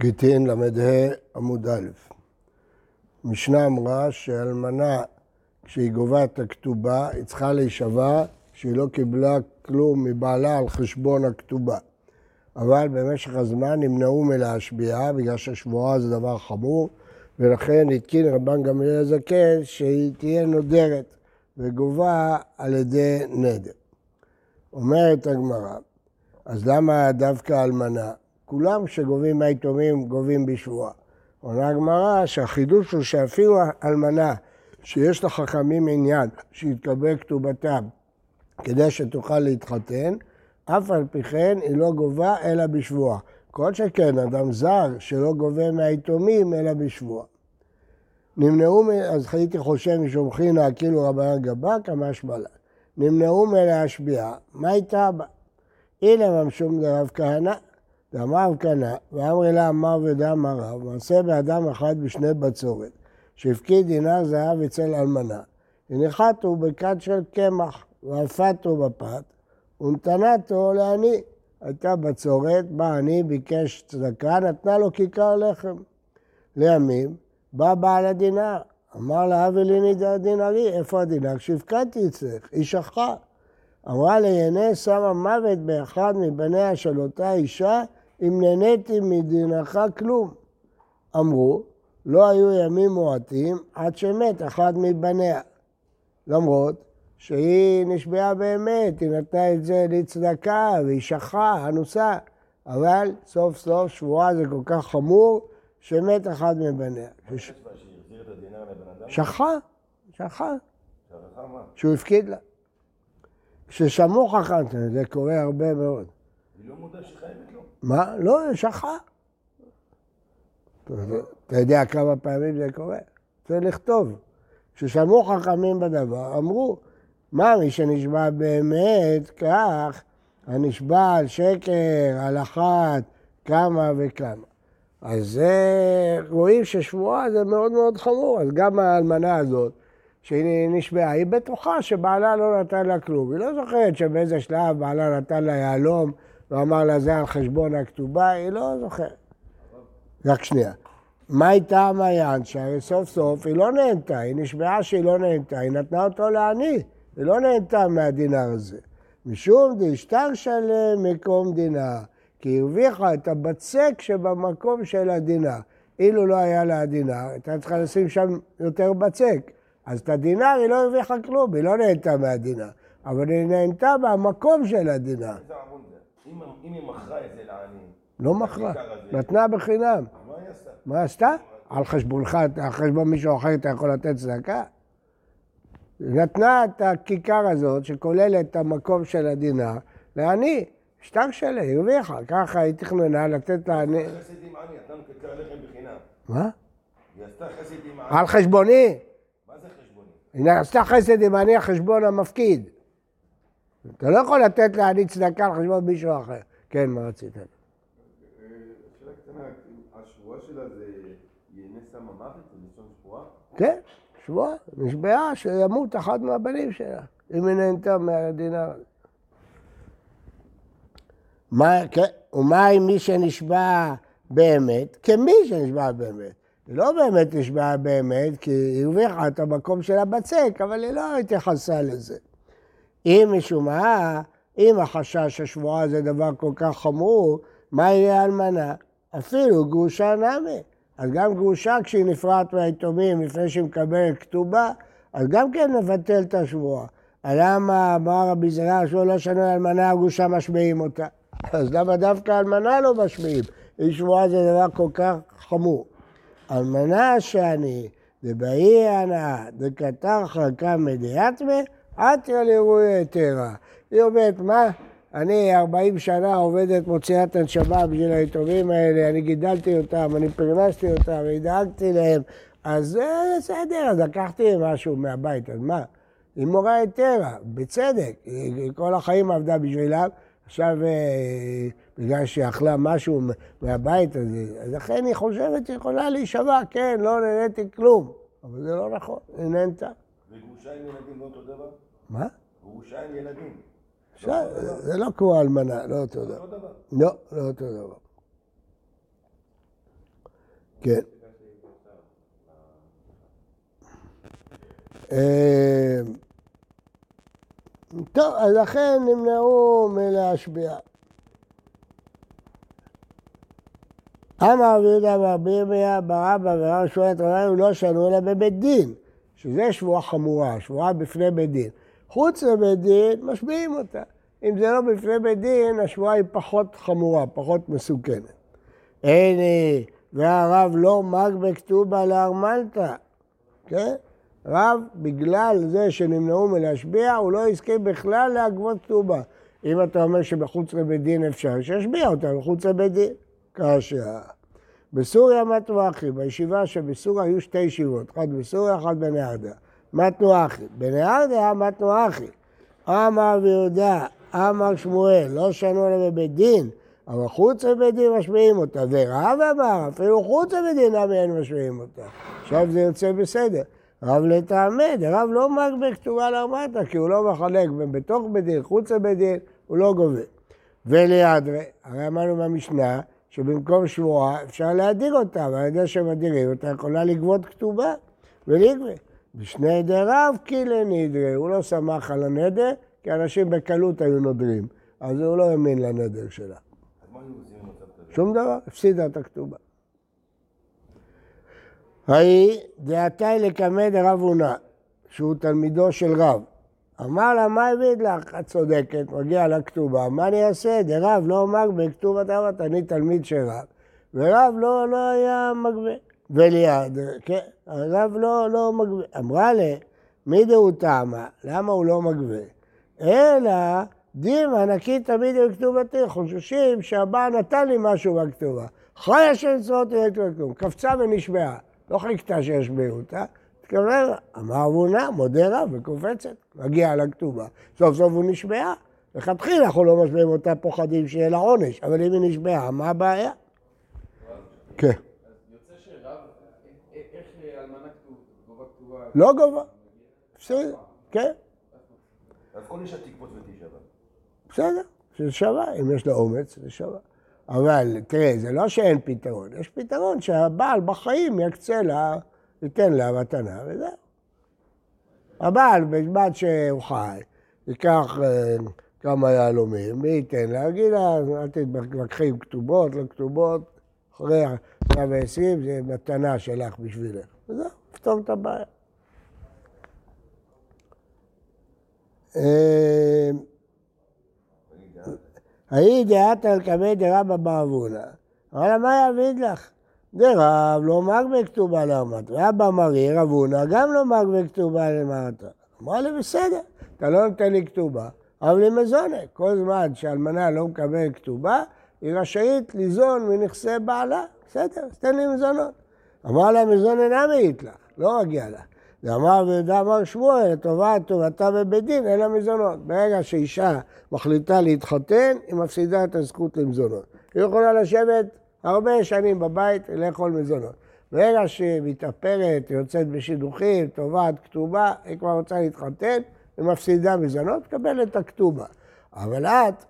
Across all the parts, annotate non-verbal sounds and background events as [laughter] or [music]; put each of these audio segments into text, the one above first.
גיטין ל"ה עמוד א'. משנה אמרה שאלמנה, כשהיא גובה את הכתובה, היא צריכה להישבע שהיא לא קיבלה כלום מבעלה על חשבון הכתובה. אבל במשך הזמן נמנעו מלהשביעה, בגלל ששבועה זה דבר חמור, ולכן התקין רבן גמליאל הזקן שהיא תהיה נודרת וגובה על ידי נדר. אומרת הגמרא, אז למה דווקא אלמנה? כולם שגובים מהיתומים גובים בשבועה. עונה הגמרא שהחידוש הוא שאפילו אלמנה שיש לחכמים עניין שיתקבל כתובתם כדי שתוכל להתחתן, אף על פי כן היא לא גובה אלא בשבועה. כל שכן אדם זר שלא גובה מהיתומים אלא בשבועה. נמנעו, אז הייתי חושב משום חינה כאילו רבנן גבה כמה שמלה. נמנעו מלהשביע, מה הייתה בה? הנה ממשום דרב כהנא, דאמר כהנא, ואמרי לה אמר ודאמר רב, מעשה באדם אחד בשני בצורת, שהפקיד דינר זהב אצל אלמנה, הניחתו בכד של קמח, ואפתו בפת, ונתנתו לעני. הייתה בצורת, בא עני, ביקש צדקה, נתנה לו כיכר לחם. לימים, בא בעל הדינר, אמר לה, הבי לי דינרי, איפה הדינר? כשהפקדתי אצלך, היא שכחה. אמרה ליהנה, שמה מוות באחד מבניה של אותה אישה, אם נהניתי מדינך כלום. אמרו, לא היו ימים מועטים עד שמת אחד מבניה. למרות שהיא נשבעה באמת, היא נתנה את זה לצדקה, והיא שכחה, אנוסה, אבל סוף סוף שבועה זה כל כך חמור, שמת אחד מבניה. שכחה, שכחה. שהוא הפקיד לה. כששמעו חכם, זה קורה הרבה מאוד. היא לא מודה שחייבת. מה? לא, שכחה. אתה יודע כמה פעמים זה קורה? צריך לכתוב. כששמעו חכמים בדבר, אמרו, מה, מי שנשבע באמת, כך, הנשבע על שקר, על אחת, כמה וכמה. אז רואים ששבועה זה מאוד מאוד חמור, אז גם האלמנה הזאת, שהיא נשבעה, היא בטוחה שבעלה לא נתן לה כלום. היא לא זוכרת שבאיזה שלב בעלה נתן לה יהלום ואמר לה זה על חשבון הכתובה, היא לא זוכרת. רק שנייה. מה המעיין? שהרי סוף סוף היא לא נהנתה, היא נשבעה שהיא לא נהנתה, היא נתנה אותו לעני, היא לא נהנתה מהדינר הזה. משום דשטר שלם מקום דינר, כי הרוויחה את הבצק שבמקום של הדינר. אילו לא היה לה הדינר, הייתה צריכה לשים שם יותר בצק. אז את הדינר היא לא הרוויחה כלום, היא לא נהנתה מהדינר, אבל היא נהנתה מהמקום של הדינר. איזה? אם- היא מכרה את זה לעני, לא מכרה. נתנה בחינם. מה היא עשתה? מה עשתה? על חשבונך, על חשבון מישהו אחר אתה יכול לתת צדקה? נתנה את הכיכר הזאת, שכוללת את המקום של הדינר, לעני. שטר שלה, היא הרוויחה. ככה היא תכננה לתת לעני... חסד עם עני, נתנו כיכר לחם בחינם. מה? היא עשתה חסד עם עני. על חשבוני. מה זה חשבוני? היא עשתה חסד עם עני על חשבון המפקיד. אתה לא יכול לתת לעני צדקה על חשבון מישהו אחר. כן, מה רצית? שאלה קטנה, השבועה שלה זה יהנה סם המוות? זה לשון שבועה? כן, שבועה, נשבעה שימות אחד מהבנים שלה, אם היא נהנתה מהדינר הזה. מה, כן, ומה עם מי שנשבע באמת? כמי שנשבע באמת. היא לא באמת נשבעה באמת, כי היא הרוויחה את המקום של הבצק, אבל היא לא התייחסה לזה. אם משום מה, אם החשש ששבועה זה דבר כל כך חמור, מה יהיה אלמנה? אפילו גרושה נמי. אז גם גרושה כשהיא נפרעת מהיתומים לפני שהיא מקבלת כתובה, אז גם כן נבטל את השבועה. למה אמר רבי זרע שהוא לא שנוי אלמנה, הגרושה משביעים אותה? אז למה דווקא אלמנה לא משביעים? אי שבועה זה דבר כל כך חמור. אלמנה שאני, דבאי הנאה, דקתר חלקה מדיאטמה, עתיה לאירועי היתרה. היא אומרת, מה? אני 40 שנה עובדת מוציאת הנשמה בשביל היתומים האלה, אני גידלתי אותם, אני פרנסתי אותם, אני דאגתי להם, אז אה, בסדר, אז לקחתי משהו מהבית, אז מה? היא מורה היתרה, בצדק, היא כל החיים עבדה בשבילם, עכשיו אה, בגלל שהיא אכלה משהו מהבית הזה, אז לכן היא חושבת שהיא יכולה להישבע, כן, לא נהניתי כלום, אבל זה לא נכון, היא נהנתה. וגרושה עם ילדים לא אותו דבר? מה? גרושה עם ילדים. עכשיו, זה לא כמו אלמנה, לא אותו דבר. לא, לא אותו דבר. כן. אה, טוב, אז לכן נמנעו מלהשביע. אמר רבי יהודה ורבי ירמיה בר אבא ורב שמואל רבנו לא שנו אלא בבית דין, שזה שבועה חמורה, שבועה בפני בית דין. חוץ לבית דין, משביעים אותה. אם זה לא בפני בית דין, השבועה היא פחות חמורה, פחות מסוכנת. הנה, והרב לא מג בכתובה לארמלתא, כן? רב, בגלל זה שנמנעו מלהשביע, הוא לא יזכה בכלל להגבות כתובה. אם אתה אומר שבחוץ לבית דין אפשר, שישביע אותה מחוץ לבית דין. כאשר בסוריה מתנו אחי, בישיבה שבסוריה היו שתי ישיבות, אחת בסוריה, אחת בנהרדה. מתנו אחי. בנהרדה מתנו אחי. אמר ויהודה, אמר שמואל, לא שנו לה בבית דין, אבל חוץ לבית דין משמיעים אותה. ורב אמר, אפילו חוץ לבית דין למה אין משמיעים אותה. עכשיו זה יוצא בסדר. רב לטעמד, רב לא מג בכתובה לארמטה, כי הוא לא מחלק בין בתוך בית דין, חוץ לבית דין, הוא לא גובה. ולידרי, הרי אמרנו במשנה, שבמקום שבועה אפשר להדיר אותה, ועל ידי שמדירים אותה יכולה לגבות כתובה ולגבה. בשני עדי רב קילה נדרי, הוא לא שמח על הנדר, כי אנשים בקלות היו נודרים, אז הוא לא האמין לנדר שלה. שום דבר, הפסידה את הכתובה. ההיא דעתי לקמא דרב הונא, שהוא תלמידו של רב. אמר לה, מה הביא לך? את צודקת, מגיע לכתובה, מה אני אעשה? דרב לא מג בכתובת אבת, אני תלמיד של רב. ורב לא, לא היה מגבה. וליד, כן, הרב לא, לא מגבה. אמרה לה, מי דהו טעמה? למה הוא לא מגבה? אלא דימה נקי תמיד בכתובתי, חוששים שהבעל נתן לי משהו בכתובה. חי השם צבאות יקרה כלום. קפצה ונשבעה. לא חיכתה שישבעו אותה, התכוון, אמר אבונה, מודה רב וקופצת, מגיע לכתובה. סוף סוף הוא נשבעה. לכתחילה אנחנו לא משביעים אותה פוחדים שיהיה לה עונש, אבל אם היא נשבעה, מה הבעיה? כן. אז יוצא שרב, איך אה, אלמנה גובה כתובה? לא גובה. בסדר, כן, אז כל אישה תקפוץ ותישבע. בסדר, זה שווה, אם יש לה אומץ, זה שווה. אבל תראה, זה לא שאין פתרון, יש פתרון שהבעל בחיים יקצה לה, ייתן לה מתנה וזהו. הבעל, בזמן שהוא חי, ייקח אה, כמה יהלומים, מי ייתן לה? יגיד לה, אל תתווכחי עם כתובות, לא כתובות, אחרי 120 זה מתנה שלך בשבילך. וזהו, נפתור את הבעיה. אה, ההיא דעת על קמא דרבא. אמר לה, מה יעביד לך? דרב לא מג בכתובה לאמת, ואבא מרי רב הונא גם לא מג בכתובה למטה. אמר לי, בסדר, אתה לא נותן לי כתובה, אבל לי מזונה. כל זמן שאלמנה לא מקבל כתובה, היא רשאית ליזון מנכסי בעלה. בסדר, אז תן לי מזונות. אמר לה, מזון אינה מעיט לך, לא מגיע לה. ואמר ויהודה אמר שמואל, לטובת טובתה בבית דין, לה מזונות. ברגע שאישה מחליטה להתחתן, היא מפסידה את הזכות למזונות. היא יכולה לשבת הרבה שנים בבית ולאכול מזונות. ברגע שהיא מתאפרת, יוצאת בשידוכים, תובעת כתובה, היא כבר רוצה להתחתן, היא מפסידה מזונות, תקבל את הכתובה. אבל את,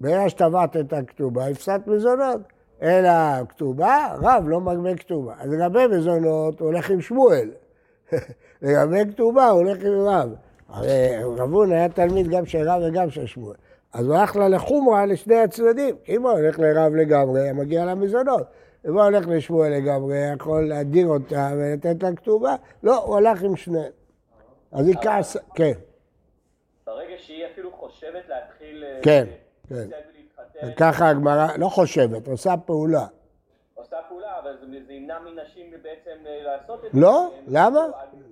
ברגע שטבעת את הכתובה, הפסדת מזונות. אלא כתובה, רב לא מגבה כתובה. אז לגבי מזונות, הוא הולך עם שמואל. [laughs] לגבי כתובה, הוא הולך עם רב. הרי רב הון היה תלמיד גם של רב וגם של שמואל. אז הוא הלך לה לחומרה לשני הצדדים. אם הוא הולך לרב לגמרי, מגיע לה מזונות. אם הוא הולך לשמואל לגמרי, יכול להדיר אותה ולתת לה כתובה. לא, הוא הלך עם שניהם. אז היא כעסה, כן, ברגע שהיא אפילו חושבת להתחיל... אה, כן, כן. ככה הגמרא, לא חושבת, עושה פעולה. עושה פעולה, אבל זה ימנע מנשים בעצם אה, לעשות את זה. לא, למה?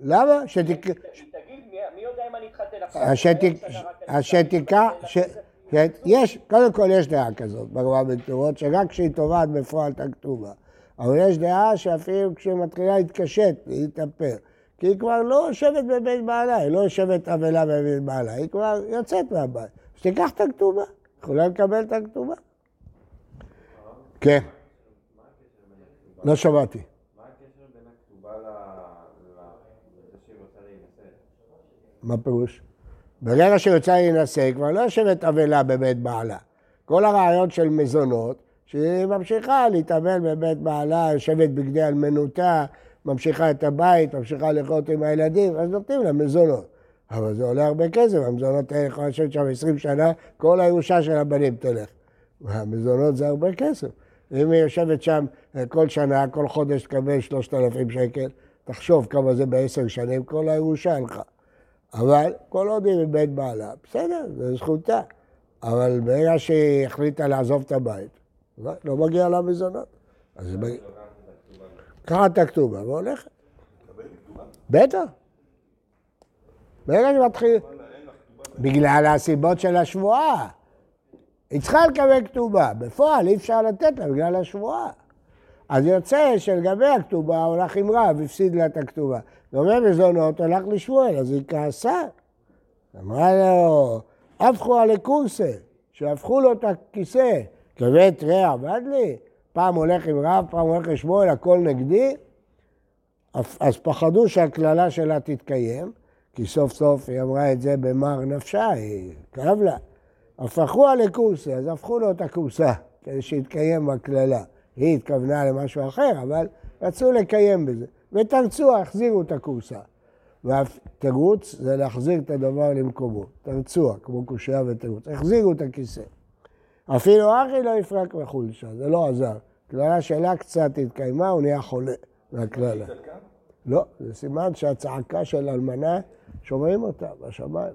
למה? שתק... תגיד, מי יודע אם אני אתחתן עכשיו? אז אז שתיקח, ש- יש, קודם כל יש דעה כזאת בגמרא בכתובות, שרק כשהיא תובעת בפועל את הכתובה. אבל יש דעה שאפילו כשהיא מתחילה להתקשט, להתאפר. כי היא כבר לא יושבת בבית בעלה, היא לא יושבת אבלה בבית בעלה, היא כבר יוצאת מהבית. שתיקח את הכתובה, יכולה לקבל את הכתובה. כן. לא שמעתי. מה הקשר בין הכתובה ל... ל- לזה שהיא רוצה להינשא? מה פירוש? ברגע שיוצא להינשא, כבר לא יושבת אבלה בבית בעלה. כל הרעיון של מזונות, שהיא ממשיכה להתאמן בבית בעלה, יושבת בגדי אלמנותה, ממשיכה את הבית, ממשיכה לחיות עם הילדים, אז נותנים לה מזונות. אבל זה עולה הרבה כסף, המזונות האלה יכולה לשבת שם 20 שנה, כל הירושה של הבנים תלך. המזונות זה הרבה כסף. אם היא יושבת שם אה, כל שנה, כל חודש תקבל 3,000 שקל, תחשוב כמה זה בעשר שנים, כל הירושה הלכה. אבל כל עוד היא בבית בעלה, בסדר, זו זכותה. אבל ברגע שהיא החליטה לעזוב את הבית, לא, מגיע לה מזונות. אז היא. קראת את הכתובה והולכת. בטח. ברגע שמתחיל... בגלל הסיבות של השבועה. היא צריכה לקבל כתובה. בפועל אי אפשר לתת לה בגלל השבועה. אז יוצא שלגבי הכתובה הוא הלך עם רב, הפסיד לה את הכתובה. גומר מזונות, הלך לשמואל, אז היא כעסה. אמרה לו, הפכו עלי קורסה, שהפכו לו את הכיסא. כבית רע עבד לי, פעם הולך עם רב, פעם הולך לשמואל, הכל נגדי. אז פחדו שהקללה שלה תתקיים, כי סוף סוף היא אמרה את זה במר נפשה, היא כאב לה. הפכו עלי אז הפכו לו את הכורסה, כדי שיתקיים בקללה. היא התכוונה למשהו אחר, אבל רצו לקיים בזה. ותרצו, החזירו את הכורסה. והתירוץ זה להחזיר את הדבר למקומו. תרצוע, כמו קושייה ותירוץ. החזירו את הכיסא. אפילו אחי לא יפרק מחולשה, זה לא עזר. קללה שלה קצת התקיימה, הוא נהיה חולה מהקללה. לא, זה סימן שהצעקה של אלמנה, שומעים אותה בשמיים.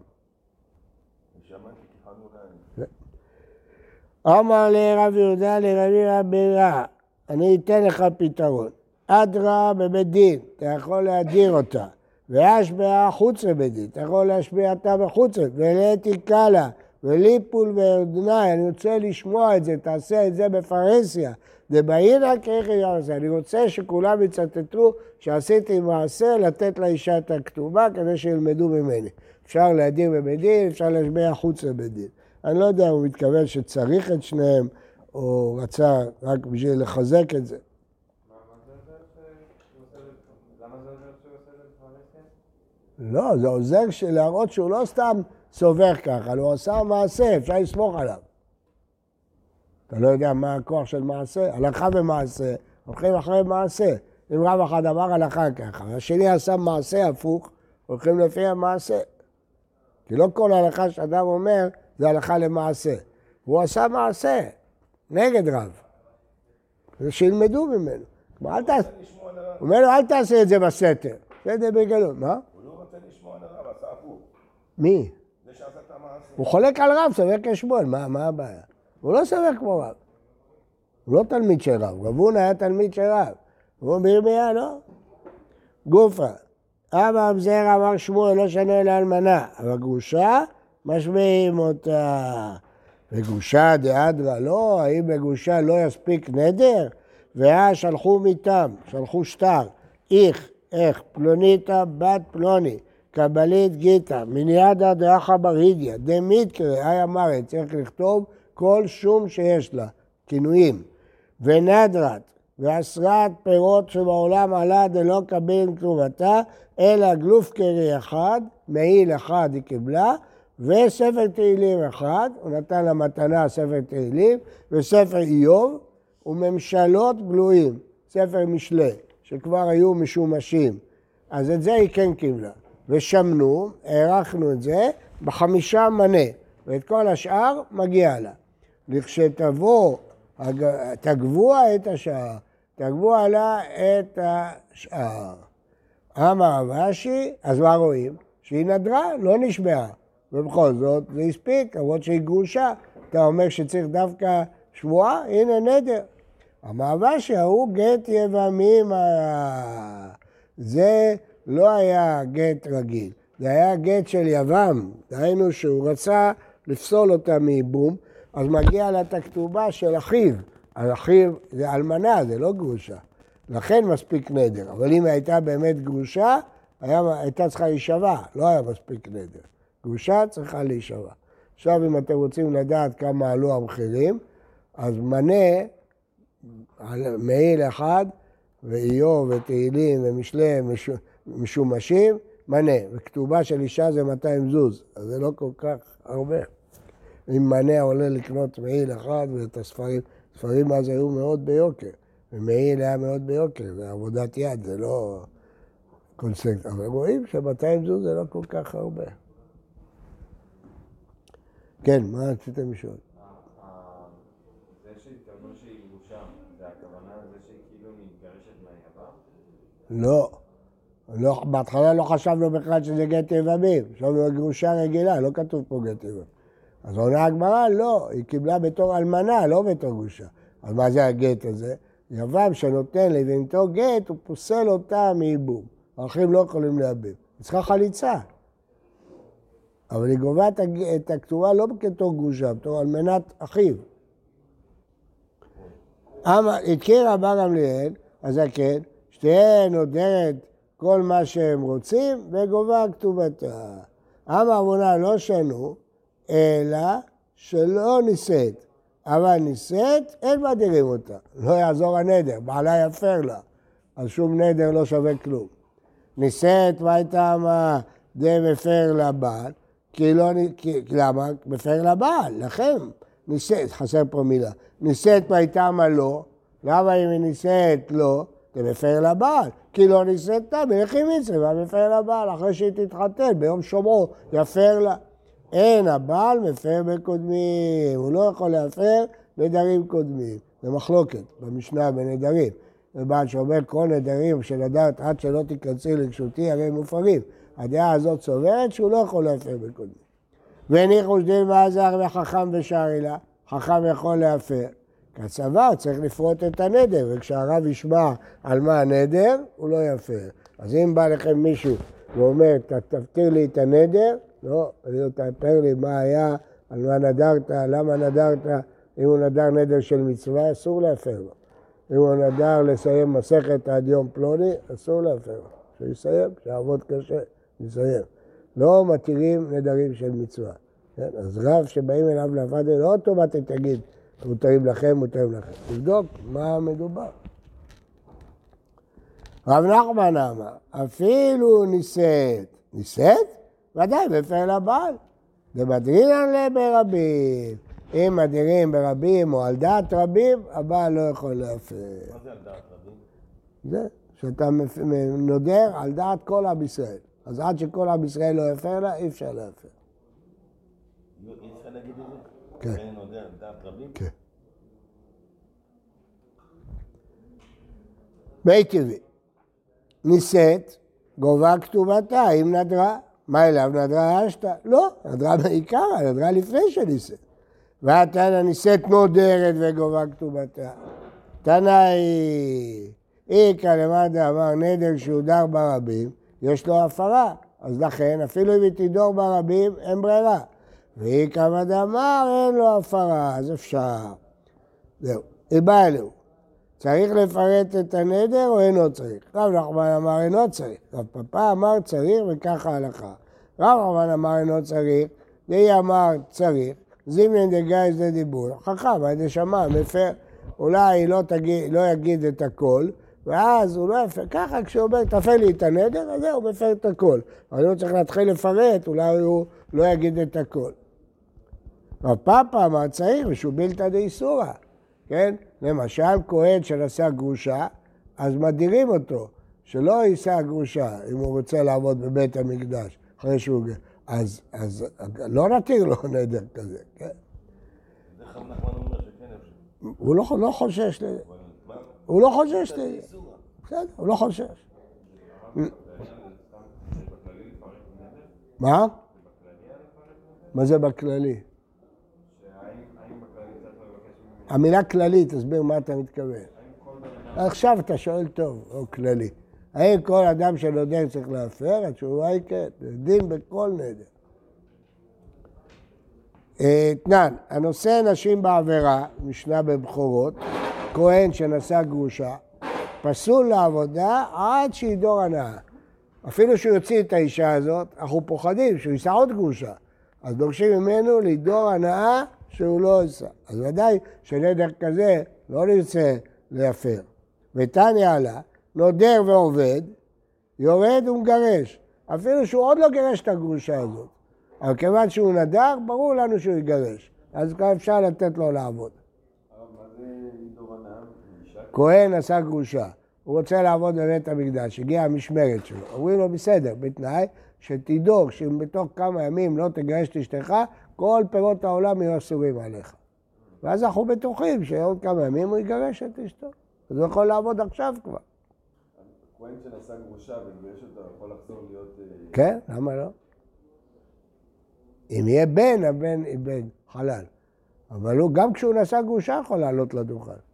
אמר לרב יהודה לרבי רבירה, אני אתן לך פתרון. אדרא בבית דין, אתה יכול להדיר אותה. והשבעה חוץ לבית דין, אתה יכול להשביע אותה בחוץ, ולאתי קלה, וליפול ואודנאי, אני רוצה לשמוע את זה, תעשה את זה בפרהסיה. דבעינא כאיכי יעשה. אני רוצה שכולם יצטטו שעשיתי מעשה לתת לאישה את הכתובה כדי שילמדו ממני. אפשר להדיר בבית דין, אפשר להשביע חוץ לבית דין. אני לא יודע אם הוא מתכוון שצריך את שניהם, או רצה רק בשביל לחזק את זה. לא, זה עוזר להראות שהוא לא סתם סובר ככה, הוא עשה מעשה, אפשר לסמוך עליו. אתה לא יודע מה הכוח של מעשה? הלכה ומעשה, הולכים אחרי מעשה. אם רב אחד אמר הלכה ככה, והשני עשה מעשה הפוך, הולכים לפי המעשה. כי לא כל הלכה שאדם אומר זה הלכה למעשה. הוא עשה מעשה נגד רב. זה שילמדו ממנו. הוא אומר לו, אל תעשה את זה בסתר. בסדר בגלות. מה? הוא לא רוצה לשמוע על הרב, עשה הפוך. מי? זה שעשה את המעשה. הוא חולק על רב, סובר כשמואל, מה, הבעיה? הוא לא סובר כמו רב. הוא לא תלמיד של רב, הונא היה תלמיד של רב. הוא בירמיה, לא? גופה. אבא אבזר אמר שמואל לא שנה אלא אלמנה, אבל גרושה, משמיעים אותה. וגרושה דאדרא לא, האם בגרושה לא יספיק נדר? והיה שלחו מתם, שלחו שטר, איך, איך, פלוניתא בת פלוני, קבלית גיתא, מניאדא דאחא ברידיא, דמיתקרא, איה מרת, צריך לכתוב כל שום שיש לה, כינויים. ונדרת, ועשרת פירות שבעולם עלה דלא קבל כתובתה, אלא גלופקרי אחד, מעיל אחד היא קיבלה, וספר תהילים אחד, הוא נתן לה מתנה ספר תהילים, וספר איוב, וממשלות גלויים, ספר משלי, שכבר היו משומשים. אז את זה היא כן קיבלה. ושמנו, הארכנו את זה, בחמישה מנה, ואת כל השאר מגיע לה. לכשתבוא, תגבוה את השאר, תגבוה לה את השאר. אמר רש"י, אז מה רואים? שהיא נדרה, לא נשבעה. ובכל זאת זה הספיק, למרות שהיא גרושה. אתה אומר שצריך דווקא שבועה? הנה נדר. המאבק שההוא גט יבמים, זה לא היה גט רגיל, זה היה גט של יבם, דהיינו שהוא רצה לפסול אותה מייבום, אז מגיע לה את הכתובה של אחיו. אז אחיו זה אלמנה, זה לא גרושה. לכן מספיק נדר. אבל אם הייתה באמת גרושה, היה, הייתה צריכה להישבע, לא היה מספיק נדר. גרושה צריכה להישבע. עכשיו, אם אתם רוצים לדעת כמה עלו המחירים, אז מנה מעיל אחד, ואיוב ותהילים ומשלי משומשים, מנה. וכתובה של אישה זה 200 זוז, אז זה לא כל כך הרבה. אם מנה עולה לקנות מעיל אחד ואת הספרים, ספרים אז היו מאוד ביוקר, ומעיל היה מאוד ביוקר, זה עבודת יד, זה לא קונספט. אבל רואים ש-200 זוז זה לא כל כך הרבה. כן, מה רציתם לשאול? מתגרשת מהיבם? לא. לא, בהתחלה לא חשבנו בכלל שזה גט יבמים, חשבנו גרושה רגילה, לא כתוב פה גט יבמים. אז עונה הגמרא, לא, היא קיבלה בתור אלמנה, לא בתור גרושה. אז מה זה הגט הזה? יבם שנותן לבנתו גט, הוא פוסל אותה מייבום. האחרים לא יכולים לייבם. היא צריכה חליצה. אבל היא גובה את הכתובה לא כתור גרושה, בתור אלמנת אחיו. אמר, הכיר רבן גמליאל, הזקן, שתהיה נודרת כל מה שהם רוצים וגובה כתובתה. אמר אבונה לא שנו, אלא שלא נישאת. אבל נישאת, אין מדירים אותה. לא יעזור הנדר, בעלה יפר לה. אז שום נדר לא שווה כלום. נישאת, מה הייתה מה מפר לבעל? כי לא, נ- כי, למה? מפר לבעל, לכם. נישאת, חסר פה מילה. נישאת מה הייתה מה לא? למה אם היא נישאת לא? זה מפר לבעל. כי לא נישאתה, מלכי מצווה, מפר לבעל. אחרי שהיא תתחתן, ביום שומרו, יפר לה. אין, הבעל מפר בקודמים. הוא לא יכול להפר נדרים קודמים. זה מחלוקת במשנה בנדרים. זה בעל שאומר כל נדרים שנדרת עד שלא תיכנסי לרשותי, הרי הם מופרים. הדעה הזאת סוברת שהוא לא יכול להפר בקודמים. והניחו שדין ועזר וחכם ושערי לה, חכם יכול להפר. כצבא צריך לפרוט את הנדר, וכשהרב ישמע על מה הנדר, הוא לא יפר. אז אם בא לכם מישהו ואומר, "ת- תפתיר לי את הנדר, לא, לא תאפר לי מה היה, על מה נדרת, למה נדרת, אם הוא נדר נדר של מצווה, אסור להפר לו. אם הוא נדר לסיים מסכת עד יום פלוני, אסור להפר לו. שיסיים, שיעבוד קשה, יסיים. לא מתירים נדרים של מצווה. כן? אז רב שבאים אליו לעבוד, לא אוטומטית תגיד, מותרים לכם, מותרים לכם. תבדוק מה מדובר. רב נחמן אמר, אפילו נישאת, נישאת? ודאי, מפר לבעל. דמדרינן ברבים. אם מדירים ברבים או על דעת רבים, הבעל לא יכול להפר. מה זה על דעת רבים? זה, שאתה נודר על דעת כל עם ישראל. אז עד שכל עם ישראל לא יפר לה, אי אפשר להפר. כן. כן. מי טבעי, נישאת, גובה כתובתה, אם נדרה. מה אליו נדרה אשתא? לא, נדרה בעיקר, נדרה לפני שנישאת. והתנא נישאת נודרת וגובה כתובתה. תנא היא, איכא למד אמר נדר שהודר ברבים, יש לו הפרה. אז לכן, אפילו אם היא תדור ברבים, אין ברירה. ואיכא מד אמר, אין לו הפרה, אז אפשר. זהו. היא באה אליהו. צריך לפרט את הנדר או אינו צריך? רב נחמן אמר אינו צריך. רב פפא אמר צריך וככה הלכה. רב נחמן אמר אינו צריך, דהי אמר צריך, זימנין דגייז לדיבור. חכם, הידי שמע, מפר. אולי לא, תגיד, לא יגיד את הכל, ואז הוא לא יפר. ככה כשהוא אומר, תפר לי את הנדר, אז זהו, מפר את הכל. אבל הוא צריך להתחיל לפרט, אולי הוא לא יגיד את הכל. רב פאפא אמר צריך משובילתא דאיסורא, כן? למשל, כהן שנשא גרושה, אז מדירים אותו, שלא יישא גרושה אם הוא רוצה לעבוד בבית המקדש, אחרי שהוא... אז, אז לא נתיר לו נדר כזה, כן? הוא לא, לא חושש לזה? הוא לא חושש. בסדר, הוא לא חושש. מה? מה זה בכללי? המילה כללי, תסביר מה אתה מתכוון. עכשיו אתה שואל טוב, או כללי. האם כל אדם שנודר צריך להפר? התשובה היא כן, דין בכל נדר. אה, תנן, הנושא נשים בעבירה, משנה בבכורות, כהן שנשא גרושה, פסול לעבודה עד שידור הנאה. אפילו שהוא יוציא את האישה הזאת, אנחנו פוחדים שהוא יישא עוד גרושה. אז דורשים ממנו לדור הנאה שהוא לא יישא. אז ודאי שנדר כזה לא נרצה להפר. ותניא עלה, נודר ועובד, יורד ומגרש. אפילו שהוא עוד לא גירש את הגרושה הזאת. אבל כיוון שהוא נדר, ברור לנו שהוא יגרש. אז כבר אפשר לתת לו לעבוד. כהן עשה גרושה, הוא רוצה לעבוד בבית המקדש, הגיעה המשמרת שלו. אומרים לו, בסדר, בתנאי שתדאוג שאם בתוך כמה ימים לא תגרש את אשתך, כל פירות העולם יהיו אסורים עליך. ואז אנחנו בטוחים שעוד כמה ימים הוא יגרש את אשתו. אז הוא יכול לעבוד עכשיו כבר. כהן שנשא גרושה וגירש אותה יכול לחזור להיות... אה, כן, למה לא? אם יהיה בן, הבן איבד חלל. אבל הוא, גם כשהוא נשא גרושה, יכול לעלות לדוכן.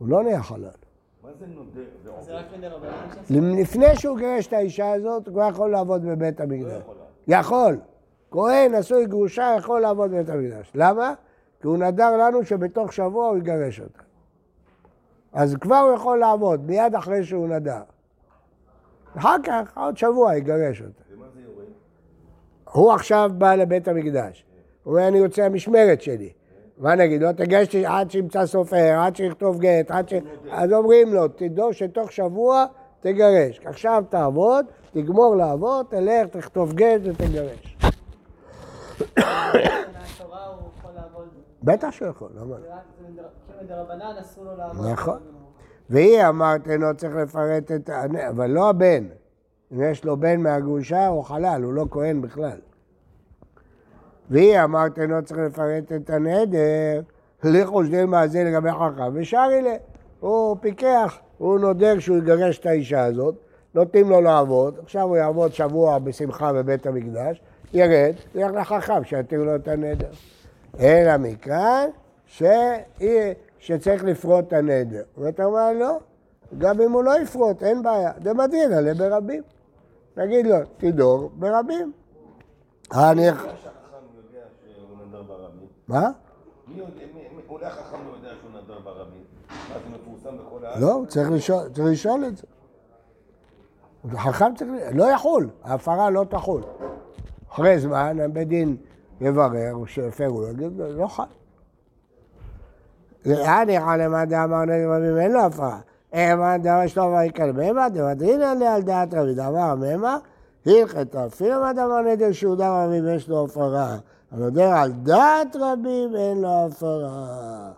הוא לא נהיה חלל. מה זה נודר? זה רק נדר רבנן שם? לפני שהוא גירש את האישה הזאת, הוא כבר יכול לעבוד בבית המקדש. לא יכול. כהן נשוי גרושה יכול לעבוד בבית המקדש. למה? כי הוא נדר לנו שבתוך שבוע הוא יגרש אותה. אז כבר הוא יכול לעבוד, מיד אחרי שהוא נדר. אחר כך, עוד שבוע יגרש אותה. ומה זה יורד? הוא עכשיו בא לבית המקדש. הוא אומר, אני רוצה המשמרת שלי. מה נגיד? תגרש אותי עד שימצא סופר, עד שיכתוב גט, עד ש... אז אומרים לו, תדעו שתוך שבוע תגרש. עכשיו תעבוד, תגמור לעבוד, תלך, תכתוב גט ותגרש. בטח שהוא יכול, למה? לא? זה רק זה נדר- כאילו נדר רבנן אסור לו לעבוד. נכון. והיא אמרת אינו צריך לפרט את. אבל לא הבן. אם יש לו בן מהגרושה, הוא חלל, הוא לא כהן בכלל. והיא אמרת אינו צריך לפרט את הנדר, לכו שדיל מעשה לגבי חכם, ושרי לה. הוא פיקח, הוא נודר שהוא יגרש את האישה הזאת, נותנים לו לעבוד, עכשיו הוא יעבוד שבוע בשמחה בבית המקדש, ירד, ילך לחכם שיתיר לו את הנדר. אלא מכאן שהיא, שצריך לפרוט את הנדר. ואתה אומר, לא, גם אם הוא לא יפרוט, אין בעיה. דמדין עלה ברבים. נגיד לו, תדור ברבים. אני... איך החכם יודע שהוא נדר ברבים? מה? אולי החכם לא יודע שהוא נדר ברבים? מה זה מפורסם בכל הארץ? לא, צריך לשאול, צריך לשאול את זה. חכם צריך, לא יחול, ההפרה לא תחול. אחרי זמן, בית דין יברר, שהפרו לו, יגיד לו, לא חל. לאן יחל למה דאמר נגד רבים, אין לו הפרה. מה דאמר שלום ויקל בהמה, דמדרין עליה על דעת רבי, דאמר מהמה, הלכתה, אפילו מה דאמר נדר שהוא דר רבים יש לו הפרה. אבל נודר על דעת רבים אין לו הפרה.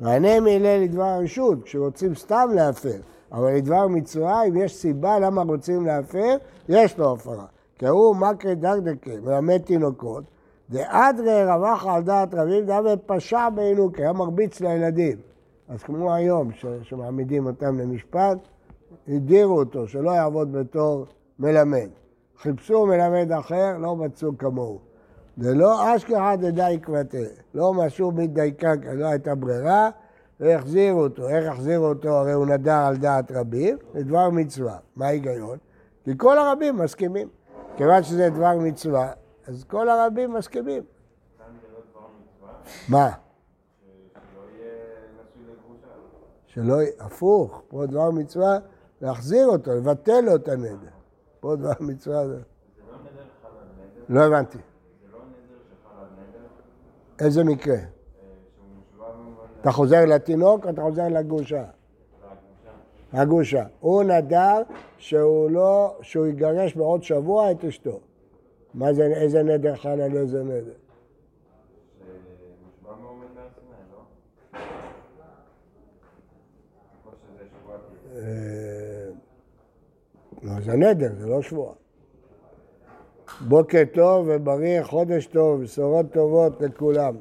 מענה מהלל לדבר רשות, כשרוצים סתם להפר, אבל לדבר מצווה, אם יש סיבה למה רוצים להפר, יש לו הפרה. כי הוא מקרי דקדקה, מלמד תינוקות, דאדרי רווח על דעת רבים, דאבה פשע בעינוקי, היה מרביץ לילדים. אז כמו היום, ש- שמעמידים אותם למשפט, הדירו אותו, שלא יעבוד בתור מלמד. חיפשו מלמד אחר, לא מצאו כמוהו. זה לא אשכרה דדי קבטה, לא משהו מדייקה, כי לא הייתה ברירה, והחזירו אותו. איך החזירו אותו? הרי הוא נדר על דעת רבים, זה דבר מצווה. מה ההיגיון? כי כל הרבים מסכימים. כיוון שזה דבר מצווה, אז כל הרבים מסכימים. מה? שלא יהיה הפוך, פה דבר מצווה להחזיר אותו, לבטל לו את הנדר. פה דבר מצווה לא? לא הבנתי. זה לא נדר שחל על נדר? איזה מקרה? אתה חוזר לתינוק או אתה חוזר לגרושה? הגרושה? הגרושה. הוא נדר שהוא לא, שהוא יגרש בעוד שבוע את אשתו. מה זה, איזה נדר חל על איזה נדר? אה, לא, זה נדר, זה לא שבועה. בוקר טוב ובריא, חודש טוב, בשורות טובות לכולם.